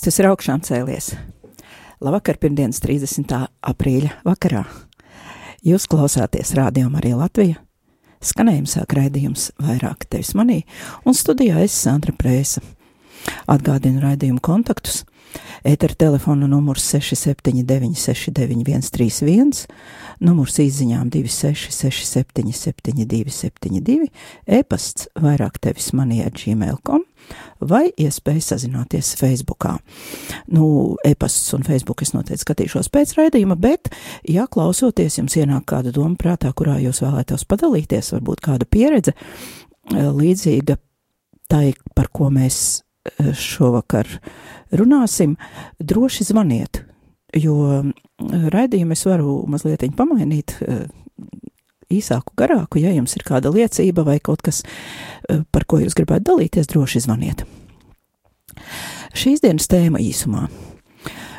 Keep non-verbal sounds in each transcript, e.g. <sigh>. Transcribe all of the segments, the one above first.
Kristus ir augšām cēlies. Labvakar, pirmdienas 30. aprīļa vakarā. Jūs klausāties Rādio Marija Latvija. Skanējuma sāk raidījums vairāk tevis manī, un studijā es Sandra Prēsa. Atgādinu raidījumu kontaktus. Ētera telefona numurs 679, 691, 31, numurs izziņām 266, 772, 72, e-pasts vairāk tevis manī ar gmail.com vai iespēja sazināties Facebookā. Nu, e-pasts un Facebook es noteikti skatīšos pēc raidījuma, bet, ja klausoties jums ienāk kāda doma prātā, kurā jūs vēlētos padalīties, varbūt kāda pieredze eh, līdzīga tai, par ko mēs eh, šovakar runāsim, droši zvaniet, jo raidījumu es varu mazliet pamainīt, eh, īsāku, garāku, ja jums ir kāda liecība vai kaut kas, eh, par ko jūs gribētu dalīties, droši zvaniet. Šīs dienas tēma īsumā.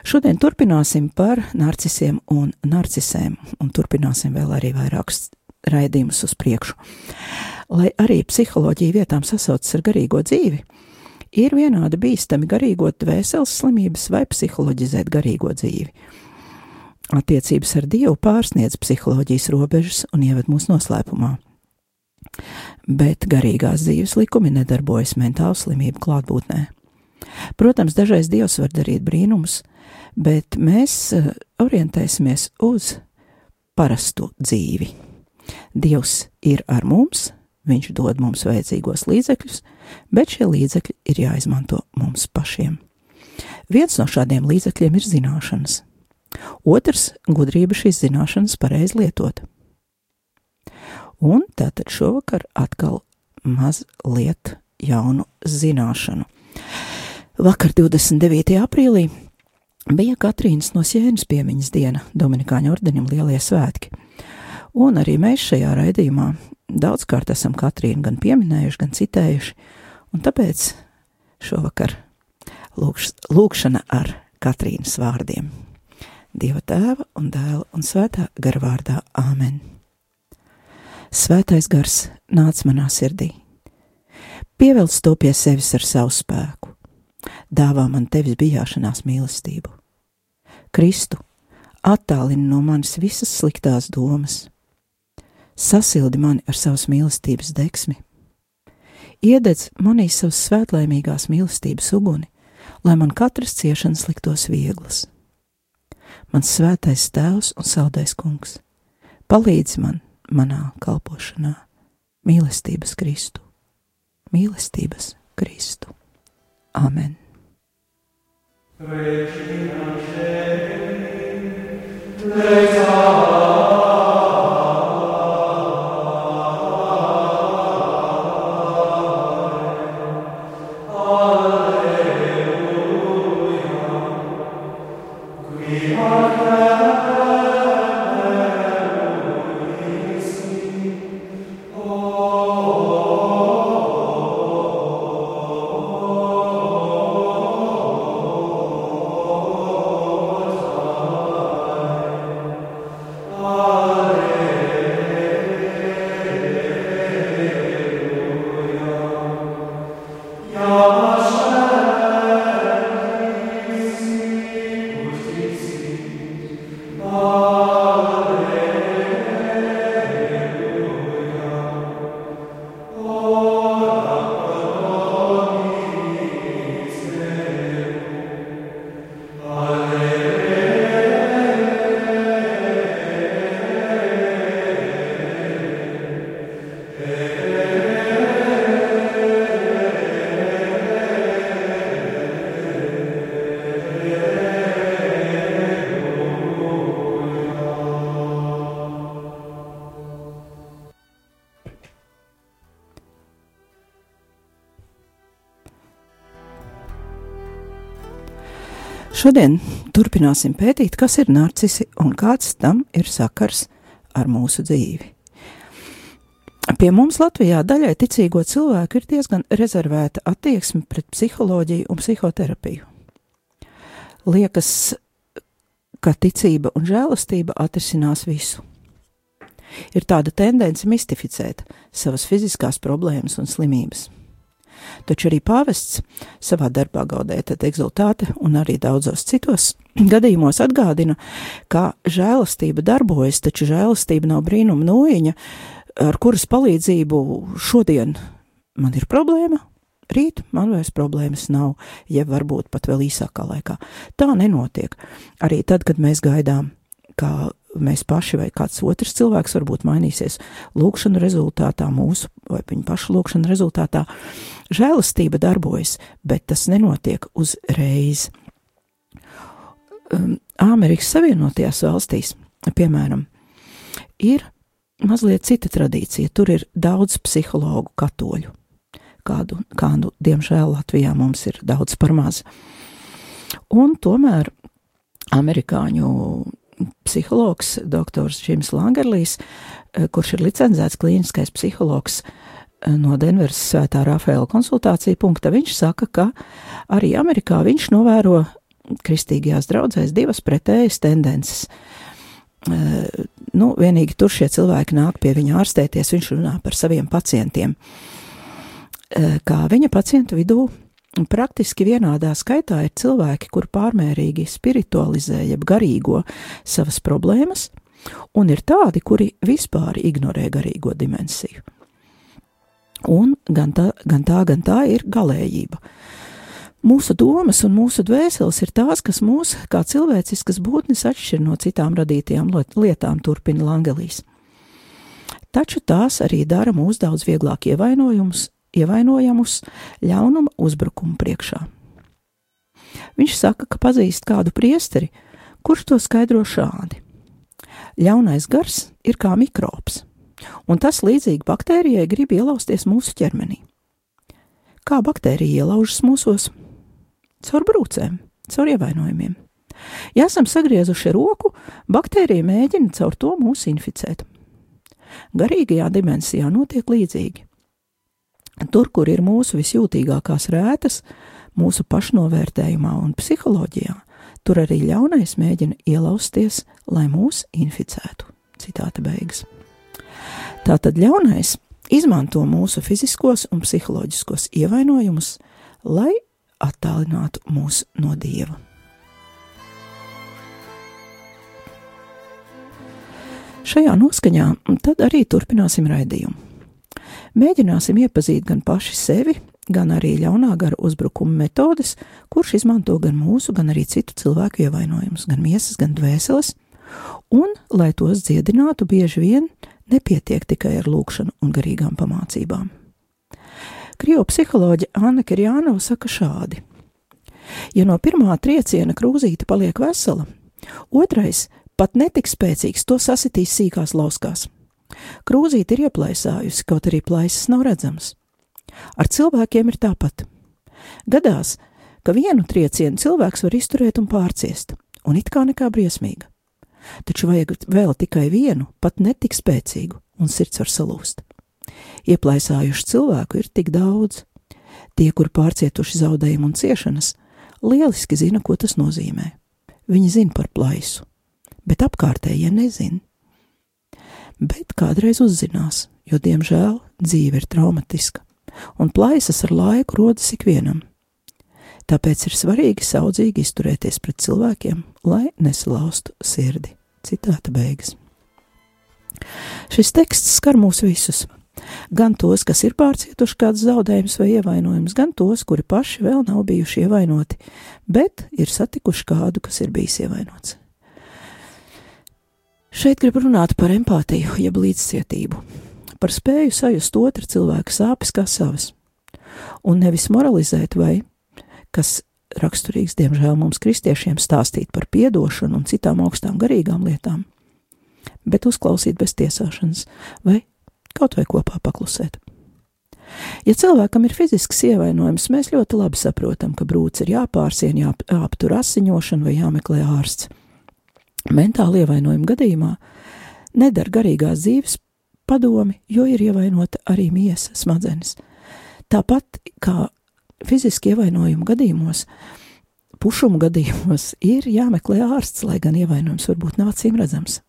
Šodien turpināsim par narcisiem un narcisēm, un turpināsim vēl arī vairākus raidījumus uz priekšu. Lai arī psiholoģija vietām sasaucas ar garīgo dzīvi, ir vienādi bīstami garīgot dvēseles slimības vai psiholoģizēt garīgo dzīvi. Attiecības ar Dievu pārsniedz psiholoģijas robežas un ieved mūsu noslēpumā. Bet garīgās dzīves likumi nedarbojas mentālu slimību klātbūtnē. Protams, dažreiz Dievs var darīt brīnumus, bet mēs eh, orientēsimies uz parastu dzīvi. Dievs ir ar mums, Viņš dod mums vajadzīgos līdzekļus, bet šie līdzekļi ir jāizmanto mums pašiem. Viens no šādiem līdzekļiem ir zināšanas. Otrs - gudrība šīs zināšanas pareizi lietot. Un tātad šovakar atkal mazliet jaunu zināšanu. Vakar, 29. aprīlī, bija Katrīnas no Sienas piemiņas diena Dominikāņu ordenim Lielie svētki. Un arī mēs šajā raidījumā daudzkārt esam Katrīnu gan pieminējuši, gan citējuši, un tāpēc šovakar lūkš, lūkšana ar Katrīnas vārdiem. Dieva tēva un dēla un svētā gara vārdā Āmen. Svētais gars nāc manā sirdī, pievelc to pie sevis ar savu spēku, dāvā man tevis bijāšanās mīlestību. Kristu attālini no manis visas sliktās domas, sasildi mani ar savas mīlestības deksmi. Iededz manī savas svētlaimīgās mīlestības uguni, lai man katras ciešanas liktos vieglas. Mans svētais tēvs un saldais kungs, palīdzi man manā kalpošanā, mīlestības Kristu, mīlestības Kristu. Amen! Regina Celi, Lex Šodien turpināsim pētīt, kas ir narcisi un kāds tam ir sakars ar mūsu dzīvi. Pie mums Latvijā daļai ticīgo cilvēku ir diezgan rezervēta attieksme pret psiholoģiju un psihoterapiju. Liekas, ka ticība un žēlastība atrisinās visu. Ir tāda tendence mistificēt savas fiziskās problēmas un slimības. Taču arī pāvests savā darbā gaudēta egzultāte un arī daudzos citos <clears throat> gadījumos atgādina, ka žēlastība darbojas, taču žēlastība nav brīnuma nūjiņa, ar kuras palīdzību šodien man ir problēma, rīt man vairs problēmas nav, jeb varbūt pat vēl īsākā laikā. Tā nenotiek. Arī tad, kad mēs gaidām, kā mēs paši vai kāds otrs cilvēks varbūt mainīsies lūkšanu rezultātā, mūsu vai viņa paša lūkšanu rezultātā, žēlastība darbojas, bet tas nenotiek uzreiz. Um, Amerikas Savienotajās valstīs, piemēram, ir mazliet cita tradīcija. Tur ir daudz psihologu katoļu. Kādu, kādu, diemžēl, Latvijā mums ir daudz par maz. Un tomēr amerikāņu psihologs, doktors Džims Langerlijs, eh, kurš ir licencēts klīniskais psihologs eh, no Denveras Svētā Rafaela konsultāciju punkta, viņš saka, ka arī Amerikā viņš novēro kristīgajās draudzēs divas pretējas tendences. Uh, nu, vienīgi tur šie cilvēki nāk pie viņa ārstēties, viņš runā par saviem pacientiem. Kā viņa pacientu vidū Un praktiski vienādā skaitā ir cilvēki, kur pārmērīgi spiritualizē, jeb garīgo savas problēmas, un ir tādi, kuri vispār ignorē garīgo dimensiju. Un gan tā, gan tā, gan tā ir galējība. Mūsu domas un mūsu dvēseles ir tās, kas mūs, kā cilvēciskas būtnes, atšķir no citām radītajām lietām, turpina Langelīs. Taču tās arī dara mūs daudz vieglāk ievainojumus ievainojamus ļaunuma uzbrukumu priekšā. Viņš saka, ka pazīst kādu priesteri, kurš to skaidro šādi. Ļaunais gars ir kā mikrobs, un tas līdzīgi baktērijai grib ielausties mūsu ķermenī. Kā baktērija ielaužas mūsos? Caur brūcēm, caur ievainojumiem. Ja esam sagriezuši roku, baktērija mēģina caur to mūs inficēt. Garīgajā dimensijā notiek līdzīgi. Tur, kur ir mūsu visjūtīgākās rētas, mūsu pašnovērtējumā un psiholoģijā, tur arī ļaunais mēģina ielausties, lai mūs inficētu. Citāta beigas. Tātad ļaunais izmanto mūsu fiziskos un psiholoģiskos ievainojumus, lai attālinātu mūs no dieva. Šajā noskaņā tad arī turpināsim raidījumu. Mēģināsim iepazīt gan paši sevi, gan arī ļaunā gara uzbrukuma metodes, kurš izmanto gan mūsu, gan arī citu cilvēku ievainojumus, gan miesas, gan dvēseles, un, lai tos dziedinātu, bieži vien nepietiek tikai ar lūkšanu un garīgām pamācībām. Krievu psiholoģe Anna Kirjānova saka šādi: Ja no pirmā trieciena krūzīte paliek vesela, otrais pat netik spēcīgs to sasitīs sīkās lauskās. Krūzīte ir ieplaisājusi, kaut arī plaisas nav redzamas. Ar cilvēkiem ir tāpat. Gadās, ka vienu triecienu cilvēks var izturēt un pārciest, un it kā nekā briesmīga. Taču vajag vēl tikai vienu, pat netik spēcīgu, un sirds var salūst. Ieplaisājuši cilvēku ir tik daudz. Tie, kur pārcietuši zaudējumu un ciešanas, lieliski zina, ko tas nozīmē. Viņi zina par plaisu, bet apkārtējie nezina bet kādreiz uzzinās, jo, diemžēl, dzīve ir traumatiska, un plaisas ar laiku rodas ikvienam. Tāpēc ir svarīgi saudzīgi izturēties pret cilvēkiem, lai nesalaustu sirdi. Citāta beigas. Šis teksts skar mūs visus. Gan tos, kas ir pārcietuši kādus zaudējumus vai ievainojumus, gan tos, kuri paši vēl nav bijuši ievainoti, bet ir satikuši kādu, kas ir bijis ievainots. Šeit grib runāt par empātiju, jeb līdzcietību, par spēju sajust otra cilvēka sāpes kā savas, un nevis moralizēt vai, kas raksturīgs, diemžēl, mums kristiešiem stāstīt par piedošanu un citām augstām garīgām lietām, bet uzklausīt bez tiesāšanas vai kaut vai kopā paklusēt. Ja cilvēkam ir fizisks ievainojums, mēs ļoti labi saprotam, ka brūce ir jāpārsien, jāp, jāaptur asiņošana vai jāmeklē ārsts. Mentāla ievainojuma gadījumā nedara garīgās dzīves padomi, jo ir ievainota arī miesa smadzenes. Tāpat kā fiziski ievainojumu gadījumos, pušumu gadījumos ir jāmeklē ārsts, lai gan ievainojums varbūt nav acīm redzams.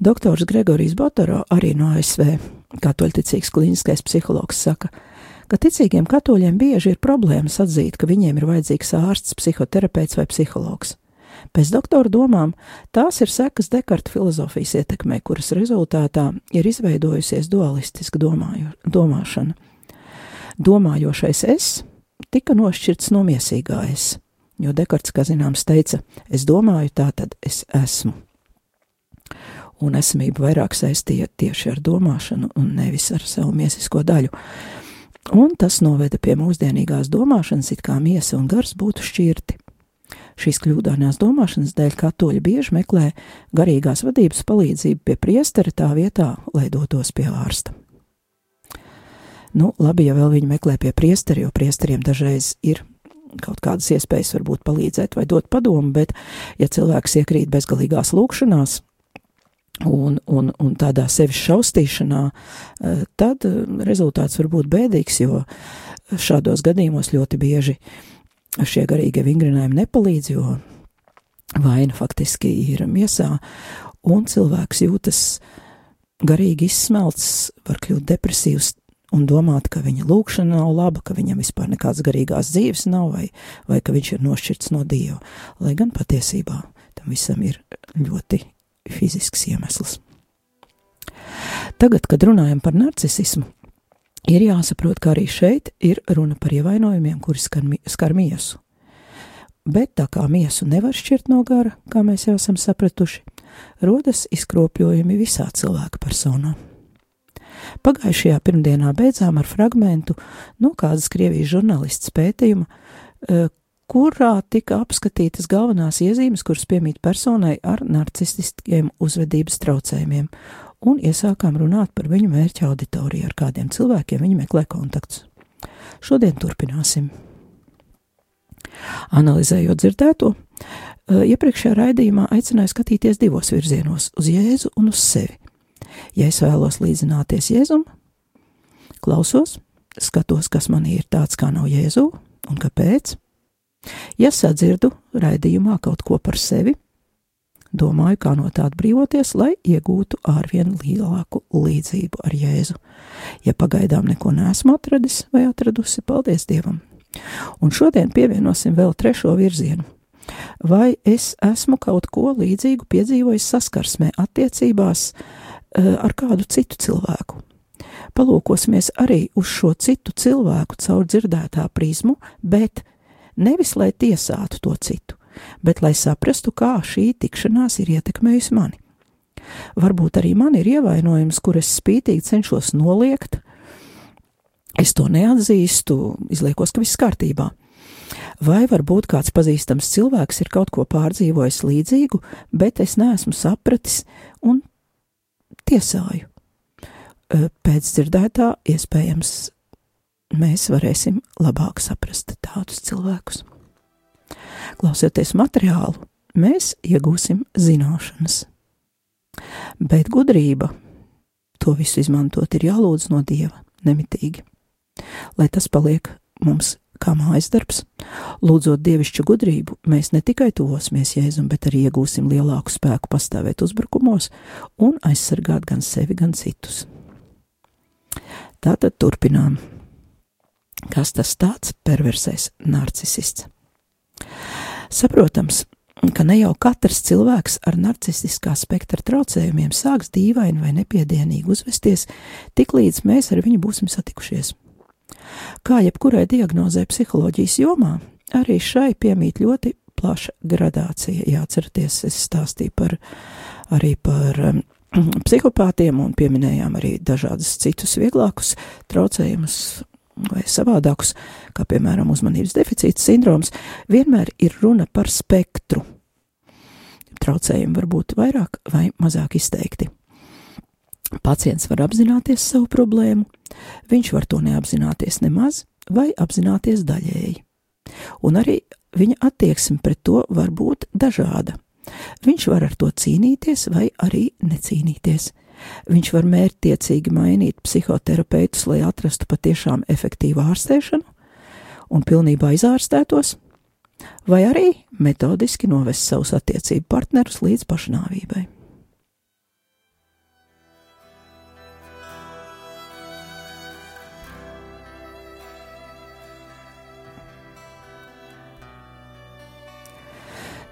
Doktors Gregorijs Botoro, arī no ASV, katoļticīgs klīniskais psihologs, saka, ka ticīgiem katoļiem bieži ir problēmas atzīt, ka viņiem ir vajadzīgs ārsts, psihoterapeits vai psihologs. Pēc doktora domām tās ir sekas Dekarta filozofijas ietekmē, kuras rezultātā ir izveidojusies dualistiska domāju, domāšana. Domājošais es tika nošķirts no miesīgā es, jo Dekarts, kā zināms, teica, es domāju, tā tad es esmu un esamību vairāk saistīja tieši ar domāšanu un nevis ar savu miesisko daļu. Un tas noveda pie mūsdienīgās domāšanas, it kā miesa un gars būtu šķirti. Šīs kļūdainās domāšanas dēļ katoļi bieži meklē garīgās vadības palīdzību pie priestera tā vietā, lai dotos pie ārsta. Nu, labi, ja vēl viņi meklē pie priestera, jo priesteriem dažreiz ir kaut kādas iespējas varbūt palīdzēt vai dot padomu, bet ja cilvēks iekrīt bezgalīgās lūkšanās, un, un, un tādā sevis šaustīšanā, eh, tad eh, rezultāts var būt bēdīgs, jo šādos gadījumos ļoti bieži šie garīgie vingrinājumi nepalīdz, jo vaina faktiski ir miesā, un cilvēks jūtas garīgi izsmelts, var kļūt depresīvs un domāt, ka viņa lūkšana nav laba, ka viņam vispār nekādas garīgās dzīves nav, vai, vai ka viņš ir nošķirts no Dieva, lai gan patiesībā tam visam ir ļoti fizisks iemesls. Tagad, kad runājam par narcisismu, ir jāsaprot, ka arī šeit ir runa par ievainojumiem, kuri skar, skar miesu. Bet tā kā miesu nevar šķirt no gara, kā mēs jau esam sapratuši, rodas izkropļojumi visā cilvēka personā. Pagājušajā pirmdienā beidzām ar fragmentu no kādas Krievijas žurnālists pētījuma, eh, kurā tika apskatītas galvenās iezīmes, kuras piemīt personai ar narcistiskiem uzvedības traucējumiem, un iesākām runāt par viņu mērķa auditoriju, ar kādiem cilvēkiem viņi meklē kontaktus. Šodien turpināsim. Analizējot dzirdēto, eh, iepriekšējā raidījumā aicināju skatīties divos virzienos - uz Jēzu un uz sevi. Ja es vēlos līdzināties Jēzum, klausos, skatos, kas manī ir tāds, kā nav Jēzu, un kāpēc, Ja sadzirdu raidījumā kaut ko par sevi, domāju, kā no tā atbrīvoties, lai iegūtu arvien lielāku līdzību ar Jēzu. Ja pagaidām neko neesmu atradis vai atradusi, paldies Dievam! Un šodien pievienosim vēl trešo virzienu. Vai es esmu kaut ko līdzīgu piedzīvojis saskarsmē attiecībās uh, ar kādu citu cilvēku? Palūkosimies arī uz šo citu cilvēku caur dzirdētā prizmu, bet nevis lai tiesātu to citu, bet lai saprastu, kā šī tikšanās ir ietekmējusi mani. Varbūt arī man ir ievainojums, kur es spītīgi cenšos noliegt, es to neatzīstu, izliekos, ka viss kārtībā. Vai varbūt kāds pazīstams cilvēks ir kaut ko pārdzīvojis līdzīgu, bet es neesmu sapratis un tiesāju. Pēc dzirdētā iespējams mēs varēsim labāk saprast tādus cilvēkus. Klausoties materiālu, mēs iegūsim zināšanas. Bet gudrība, to visu izmantot, ir jālūdz no Dieva nemitīgi, lai tas paliek mums kā mājas darbs. Lūdzot dievišķu gudrību, mēs ne tikai tuvosimies Jēzum, bet arī iegūsim lielāku spēku pastāvēt uzbrukumos un aizsargāt gan sevi, gan citus. Tātad turpinām. Kas tas tāds perversais narcisists? Saprotams, ka ne jau katrs cilvēks ar narcistiskā spektra traucējumiem sāks dīvaini vai nepiedienīgi uzvesties, tiklīdz mēs ar viņu būsim satikušies. Kā jebkurai diagnozē psiholoģijas jomā, arī šai piemīt ļoti plaša gradācija. Jāatcerieties, es stāstīju par, arī par um, psihopātiem un pieminējām arī dažādus citus vieglākus traucējumus, vai savādākus, kā piemēram uzmanības deficīta sindroms, vienmēr ir runa par spektru. Traucējumi var būt vairāk vai mazāk izteikti. Pacients var apzināties savu problēmu, viņš var to neapzināties nemaz vai apzināties daļēji. Un arī viņa attieksme pret to var būt dažāda. Viņš var ar to cīnīties vai arī necīnīties. Viņš var mērķtiecīgi mainīt psihoterapeitus, lai atrastu patiešām efektīvu ārstēšanu un pilnībā izārstētos, vai arī metodiski novest savus attiecību partnerus līdz pašnāvībai.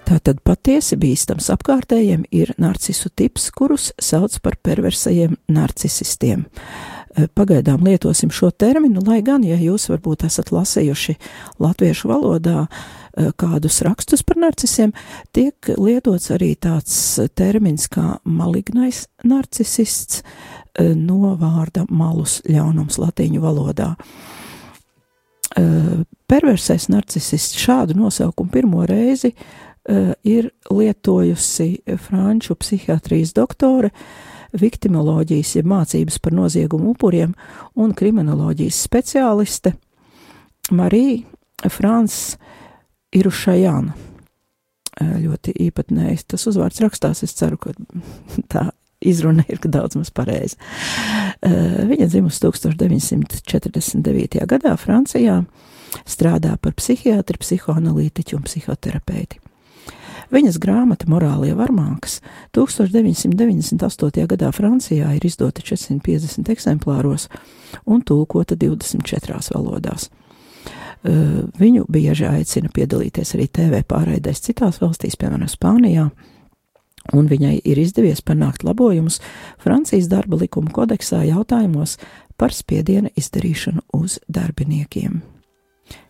Tātad patiesi bīstams apkārtējiem ir narcisu tips, kurus sauc par perversajiem narcisistiem. Eh, Pagaidām lietosim šo terminu, lai gan, ja jūs varbūt esat lasījuši latviešu valodā eh, kādus rakstus par narcisiem, tiek lietots arī tāds termins kā malignais narcisists eh, no vārda malus ļaunums latīņu valodā. Perversais narcisists šādu nosaukumu pirmo reizi ir lietojusi franču psihiatrijas doktore, viktimoloģijas, jeb mācības par noziegumu upuriem un kriminoloģijas speciāliste Marija Frans Irušajāna. Uh, ļoti īpatnējs tas uzvārds rakstās, es ceru, ka <laughs> tā izruna ir daudz maz pareiza. Uh, viņa dzimusi 1949. gadā Francijā, strādā par psihiatri, psihoanalītiķu un psihoterapeiti. Viņas grāmata Morālie varmākas 1998. gadā Francijā ir izdota 450 eksemplāros un tulkota 24 valodās. Viņu bieži aicina piedalīties arī TV pārraidēs citās valstīs, piemēram, Spānijā, un viņai ir izdevies panākt labojumus Francijas darba likuma kodeksā jautājumos par spiediena izdarīšanu uz darbiniekiem.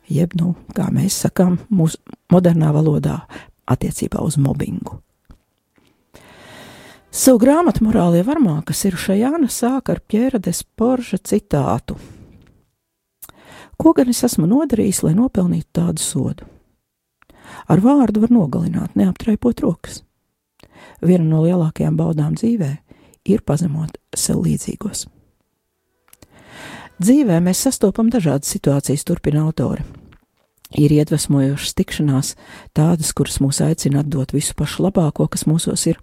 Jeb, nu, kā mēs sakām, mūsu modernā valodā, attiecībā uz mobbingu. Savu grāmatu Morālie varmākas ir Šajāna sāk ar Pjēra Desporža citātu. Ko gan es esmu nodarījis, lai nopelnītu tādu sodu? Ar vārdu var nogalināt, neaptraipot rokas. Viena no lielākajām baudām dzīvē ir pazemot sev līdzīgos. Dzīvē mēs sastopam dažādas situācijas, turpina autore ir iedvesmojošas tikšanās, tādas, kuras mūs aicina atdot visu pašu labāko, kas mūsos ir.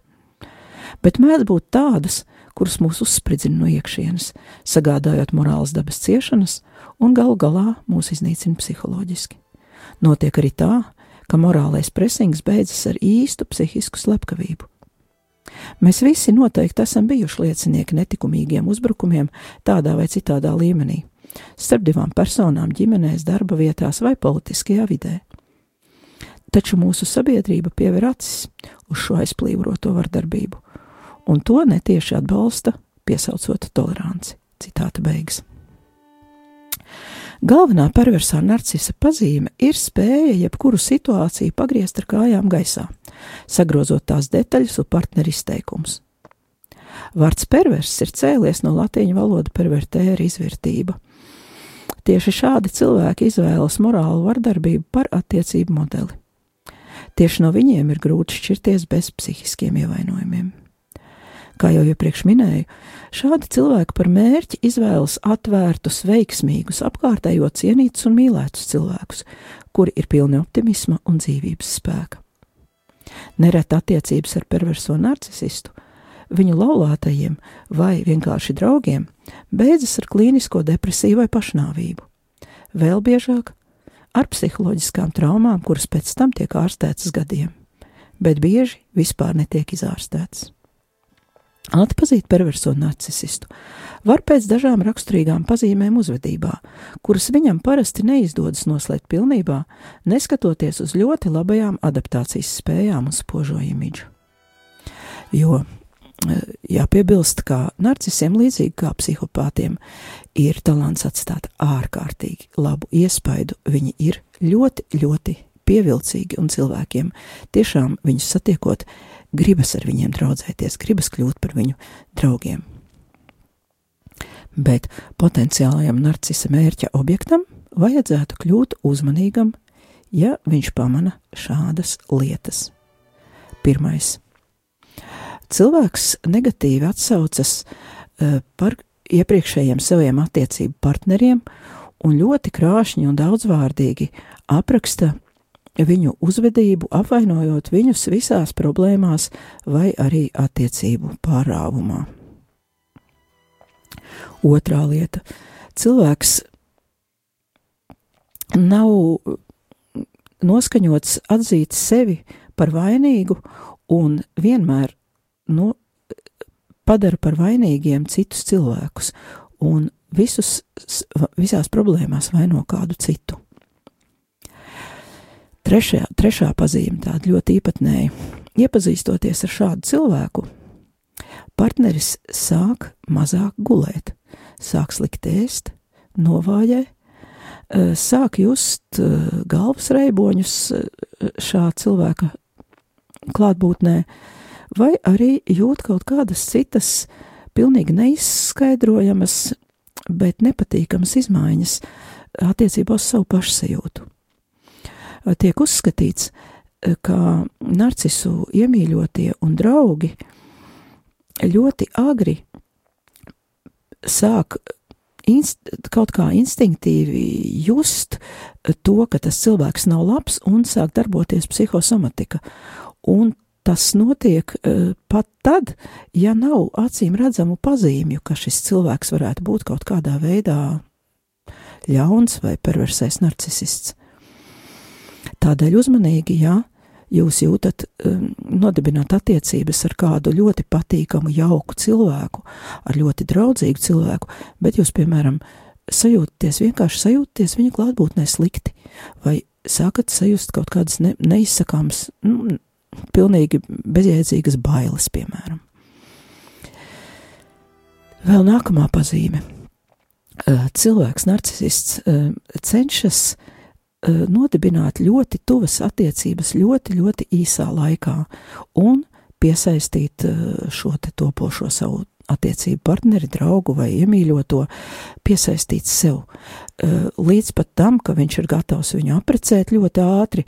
Bet mēdz būt tādas, kuras mūs uzspridzina no iekšienes, sagādājot morāles dabas ciešanas un galu galā mūs iznīcina psiholoģiski. Notiek arī tā, ka morālais presings beidzas ar īstu psihisku slepkavību. Mēs visi noteikti esam bijuši liecinieki netikumīgiem uzbrukumiem tādā vai citādā līmenī starp divām personām ģimenēs, darba vietās vai politiskajā vidē. Taču mūsu sabiedrība piever acis uz šo aizplīvoto vardarbību, un to netieši atbalsta, piesaucot toleranci. Citāta beigas. Galvenā perversā narcisa pazīme ir spēja jebkuru situāciju pagriezt ar kājām gaisā, sagrozot tās detaļas un partneru izteikumus. Vārds pervers ir cēlies no latīņu valoda pervertēra izvērtība, Tieši šādi cilvēki izvēlas morālu vardarbību par attiecību modeli. Tieši no viņiem ir grūti šķirties bez psihiskiem ievainojumiem. Kā jau iepriekš minēju, šādi cilvēki par mērķi izvēlas atvērtus, veiksmīgus, apkārtējo cienītus un mīlētus cilvēkus, kuri ir pilni optimisma un dzīvības spēka. Nereti attiecības ar perverso narcisistu viņu laulātajiem vai vienkārši draugiem beidzas ar klīnisko depresiju vai pašnāvību. Vēl biežāk ar psiholoģiskām traumām, kuras pēc tam tiek ārstētas gadiem, bet bieži vispār netiek izārstētas. Atpazīt perverso narcisistu var pēc dažām raksturīgām pazīmēm uzvedībā, kuras viņam parasti neizdodas noslēgt pilnībā, neskatoties uz ļoti labajām adaptācijas spējām un spožo imidžu. Jo jāpiebilst, ka narcisiem, līdzīgi kā psihopātiem, ir talants atstāt ārkārtīgi labu iespaidu. Viņi ir ļoti, ļoti pievilcīgi un cilvēkiem tiešām viņus satiekot, gribas ar viņiem draudzēties, gribas kļūt par viņu draugiem. Bet potenciālajam narcisa mērķa objektam vajadzētu kļūt uzmanīgam, ja viņš pamana šādas lietas. Pirmais cilvēks negatīvi atsaucas uh, par iepriekšējiem saviem attiecību partneriem un ļoti krāšņi un daudzvārdīgi apraksta viņu uzvedību, apvainojot viņus visās problēmās vai arī attiecību pārāvumā. Otrā lieta - cilvēks nav noskaņots atzīt sevi par vainīgu un vienmēr nu, padara par vainīgiem citus cilvēkus un visus, visās problēmās vaino kādu citu. Trešā, trešā pazīme tāda ļoti īpatnēja. Iepazīstoties ar šādu cilvēku, partneris sāk mazāk gulēt, sāk slikt ēst, novājē, eh, sāk just eh, galvas reiboņus eh, šā cilvēka klātbūtnē, vai arī jūt kaut kādas citas, pilnīgi neizskaidrojamas, bet nepatīkamas izmaiņas attiecībā uz savu pašsajūtu tiek uzskatīts, eh, ka narcisu iemīļotie un draugi ļoti agri sāk inst, kaut kā instinktīvi just to, ka tas cilvēks nav labs un sāk darboties psihosomatika. Un tas notiek uh, pat tad, ja nav acīm redzamu pazīmju, ka šis cilvēks varētu būt kaut kādā veidā ļauns vai perversais narcisists. Tādēļ uzmanīgi, ja jūs jūtat um, nodibināt attiecības ar kādu ļoti patīkamu, jauku cilvēku, ar ļoti draudzīgu cilvēku, bet jūs, piemēram, sajūtaties, vienkārši sajūtaties viņa klātbūtnē slikti, vai sākat sajust kaut kādas ne, neizsakāmas, nu, pilnīgi bezjēdzīgas bailes, piemēram. Vēl nākamā pazīme. Uh, cilvēks, narcisists, uh, cenšas Eh, nodibināt ļoti tuvas attiecības ļoti, ļoti īsā laikā un piesaistīt eh, šo te topošo savu attiecību partneri, draugu vai iemīļoto, piesaistīt sev. Eh, līdz pat tam, ka viņš ir gatavs viņu aprecēt ļoti ātri,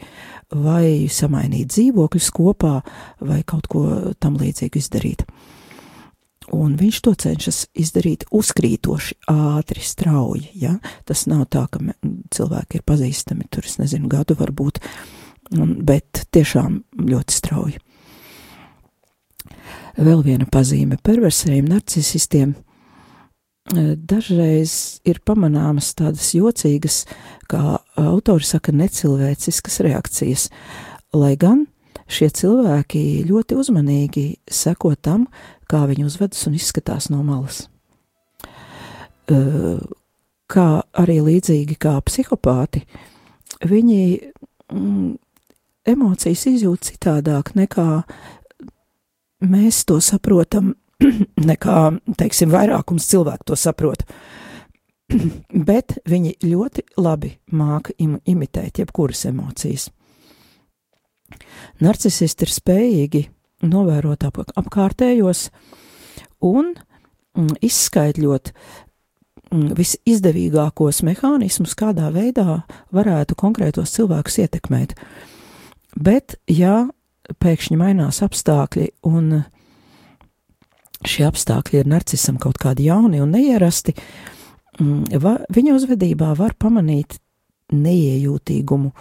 vai samainīt dzīvokļus kopā, vai kaut ko tam līdzīgu izdarīt un viņš to cenšas izdarīt uzkrītoši, ātri, strauji. Ja? Tas nav tā, ka cilvēki ir pazīstami tur, es nezinu, gadu varbūt, bet tiešām ļoti strauji. Vēl viena pazīme perversējiem narcisistiem e, dažreiz ir pamanāmas tādas jocīgas, kā autori saka, necilvēciskas reakcijas, lai gan šie cilvēki ļoti uzmanīgi seko tam, kā viņi uzvedas un izskatās no malas. Kā arī līdzīgi kā psihopāti, viņi mm, emocijas izjūt citādāk nekā mēs to saprotam, <clears throat> nekā, teiksim, vairākums cilvēku to saprot. <clears throat> Bet viņi ļoti labi māca im imitēt jebkuras emocijas. Narcisisti ir spējīgi novērot ap, apkārtējos un mm, izskaidrot mm, visizdevīgākos mehānismus, kādā veidā varētu konkrētos cilvēkus ietekmēt. Bet, ja pēkšņi mainās apstākļi un šie apstākļi ir narcisam kaut kādi jauni un neierasti, mm, va, viņa uzvedībā var pamanīt neiejūtīgumu,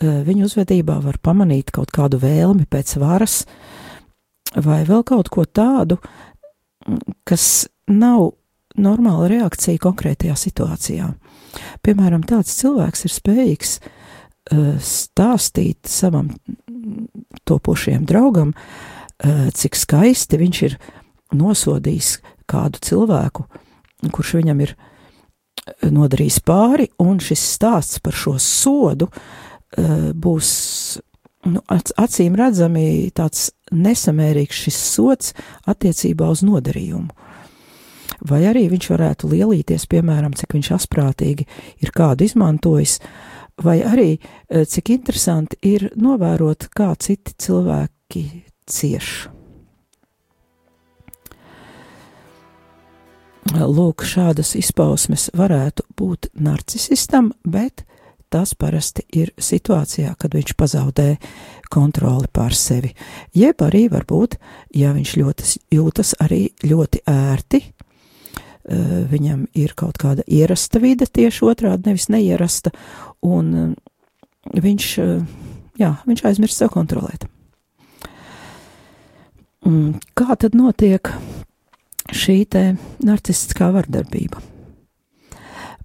viņa uzvedībā var pamanīt kaut kādu vēlmi pēc varas, vai vēl kaut ko tādu, kas nav normāla reakcija konkrētajā situācijā. Piemēram, tāds cilvēks ir spējīgs uh, stāstīt savam topošajam draugam, uh, cik skaisti viņš ir nosodījis kādu cilvēku, kurš viņam ir nodarījis pāri, un šis stāsts par šo sodu uh, būs nu, acīm redzami tāds nesamērīgs šis sots attiecībā uz nodarījumu. Vai arī viņš varētu lielīties, piemēram, cik viņš asprātīgi ir kādu izmantojis, vai arī e, cik interesanti ir novērot, kā citi cilvēki cieš. Lūk, šādas izpausmes varētu būt narcisistam, bet tas parasti ir situācijā, kad viņš pazaudē kontroli pār sevi. Jeb arī varbūt, ja viņš ļoti jūtas arī ļoti ērti viņam ir kaut kāda ierasta vide, tieši otrādi, nevis neierasta, un uh, viņš, uh, jā, viņš aizmirst sev kontrolēt. Un kā tad notiek šī te narcistiskā vardarbība?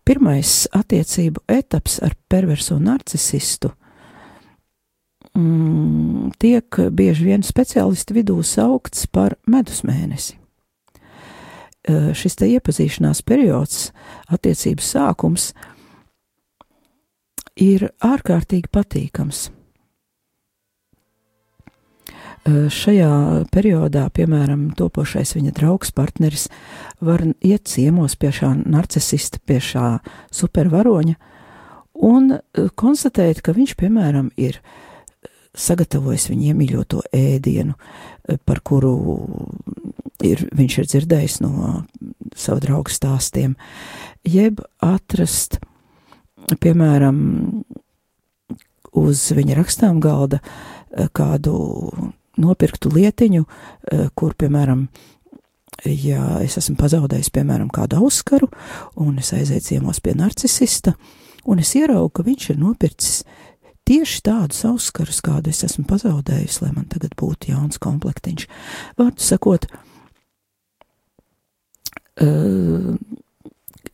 Pirmais attiecību etaps ar perverso narcisistu mm, tiek bieži vien speciālistu vidū saukts par medus mēnesi. Šis te iepazīšanās periods, attiecības sākums, ir ārkārtīgi patīkams. Šajā periodā, piemēram, topošais viņa draugs, partneris var iet ciemos pie šā narcisista, pie šā supervaroņa un konstatēt, ka viņš, piemēram, ir sagatavojis viņa iemīļoto ēdienu, par kuru ir, viņš ir dzirdējis no savu draugu stāstiem, jeb atrast, piemēram, uz viņa rakstām galda kādu nopirktu lietiņu, eh, kur, piemēram, ja es esmu pazaudējis, piemēram, kādu auskaru, un es aizēju ciemos pie narcisista, un es ieraugu, ka viņš ir nopircis tieši tādus auskarus, kādu es esmu pazaudējis, lai man tagad būtu jauns komplektiņš. Vārdu sakot, uh,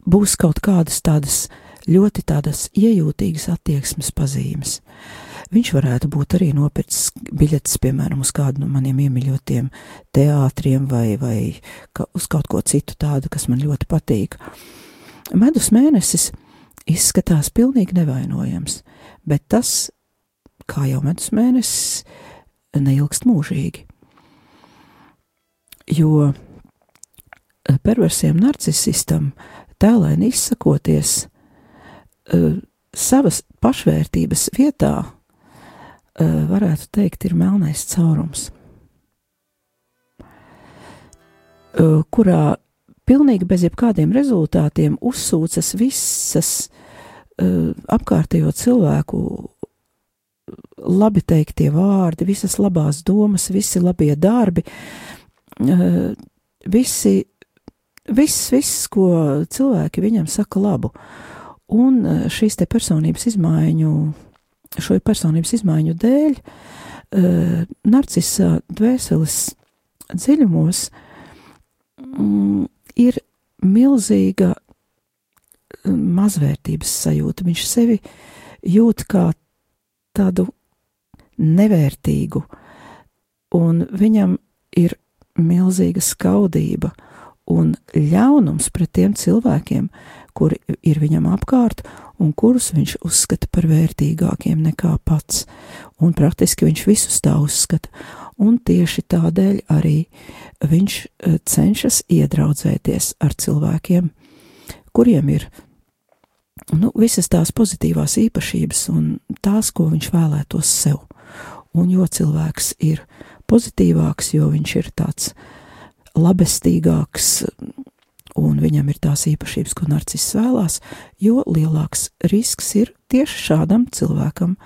būs kaut kādas tādas ļoti tādas iejūtīgas attieksmes pazīmes. Uh, Viņš varētu būt arī nopircis biļetes, piemēram, uz kādu no maniem iemīļotiem teātriem vai, vai ka, uz kaut ko citu tādu, kas man ļoti patīk. Medus mēnesis izskatās pilnīgi nevainojams, bet tas, kā jau medus mēnesis, neilgst mūžīgi. Jo perversiem narcisistam tēlēni izsakoties, uh, savas pašvērtības vietā Eh, varētu teikt, ir melnais caurums, eh, kurā pilnīgi bez jebkādiem rezultātiem uzsūcas visas eh, apkārtējo cilvēku labi teiktie vārdi, visas labās domas, visi labie darbi, visi, viss, viss, ko cilvēki viņam saka labu. Un šīs te personības izmaiņu šo personības izmaiņu dēļ, uh, narcisa dvēseles dziļumos mm, ir milzīga mazvērtības sajūta. Viņš sevi jūt kā tādu nevērtīgu, un viņam ir milzīga skaudība un ļaunums pret tiem cilvēkiem, kuri ir viņam apkārt un kurus viņš uzskata par vērtīgākiem nekā pats, un praktiski viņš visus tā uzskata, un tieši tādēļ arī viņš eh, cenšas iedraudzēties ar cilvēkiem, kuriem ir nu, visas tās pozitīvās īpašības un tās, ko viņš vēlētos sev. Un jo cilvēks ir pozitīvāks, jo viņš ir tāds labestīgāks, un viņam ir tās īpašības, ko narciss vēlās, jo lielāks risks ir tieši šādam cilvēkam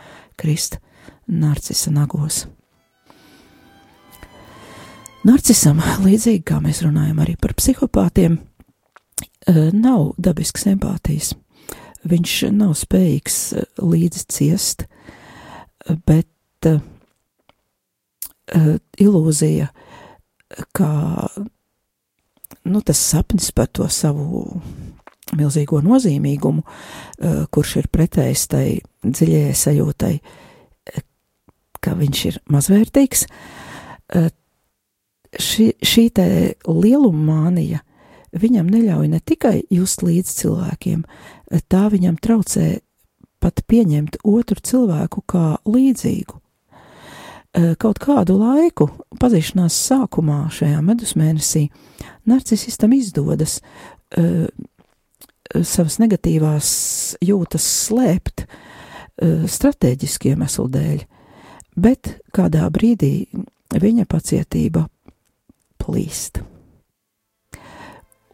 krist narcisa nagos. Narcisam, līdzīgi kā mēs runājam arī par psihopātiem, eh, nav dabisks empātijas. Viņš nav spējīgs eh, līdzi ciest, bet uh, ilūzija, kā nu, tas sapnis par to savu milzīgo nozīmīgumu, kurš ir pretējs tai dziļajai sajūtai, ka viņš ir mazvērtīgs. Ši, šī lieluma mānija viņam neļauj ne tikai just līdz cilvēkiem, tā viņam traucē pat pieņemt otru cilvēku kā līdzīgu. Kaut kādu laiku, pazīšanās sākumā, šajā medus mēnesī, narcisistam izdodas uh, savas negatīvās jūtas slēpt uh, strateģiski iemeslu dēļ, bet kādā brīdī viņa pacietība plīst.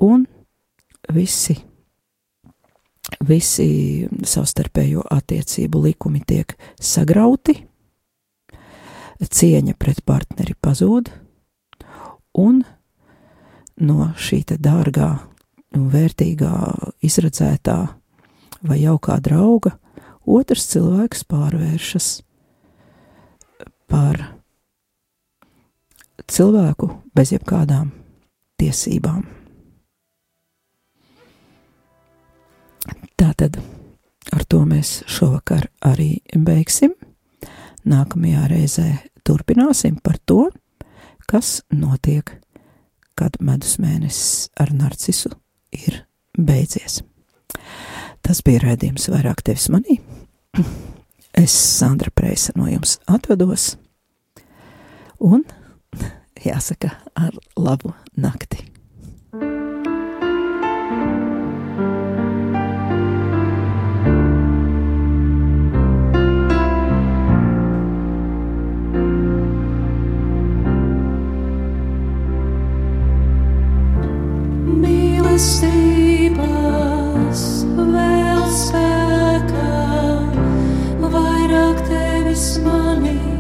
Un visi, visi savstarpējo attiecību likumi tiek sagrauti, cieņa pret partneri pazūd, un no šī dārgā vērtīgā, izredzētā vai jaukā drauga, otrs cilvēks pārvēršas par cilvēku bez jebkādām tiesībām. Tātad ar to mēs šovakar arī beigsim. Nākamajā reizē turpināsim par to, kas notiek, kad medus mēnesis ar narcisu ir beidzies. Tas bija redzējums vairāk tevis manī. Es, Sandra Preisa, no jums atvados. Un jāsaka, ar labu nakti. Mīlestības vēl spēkā, vairāk tevis manī.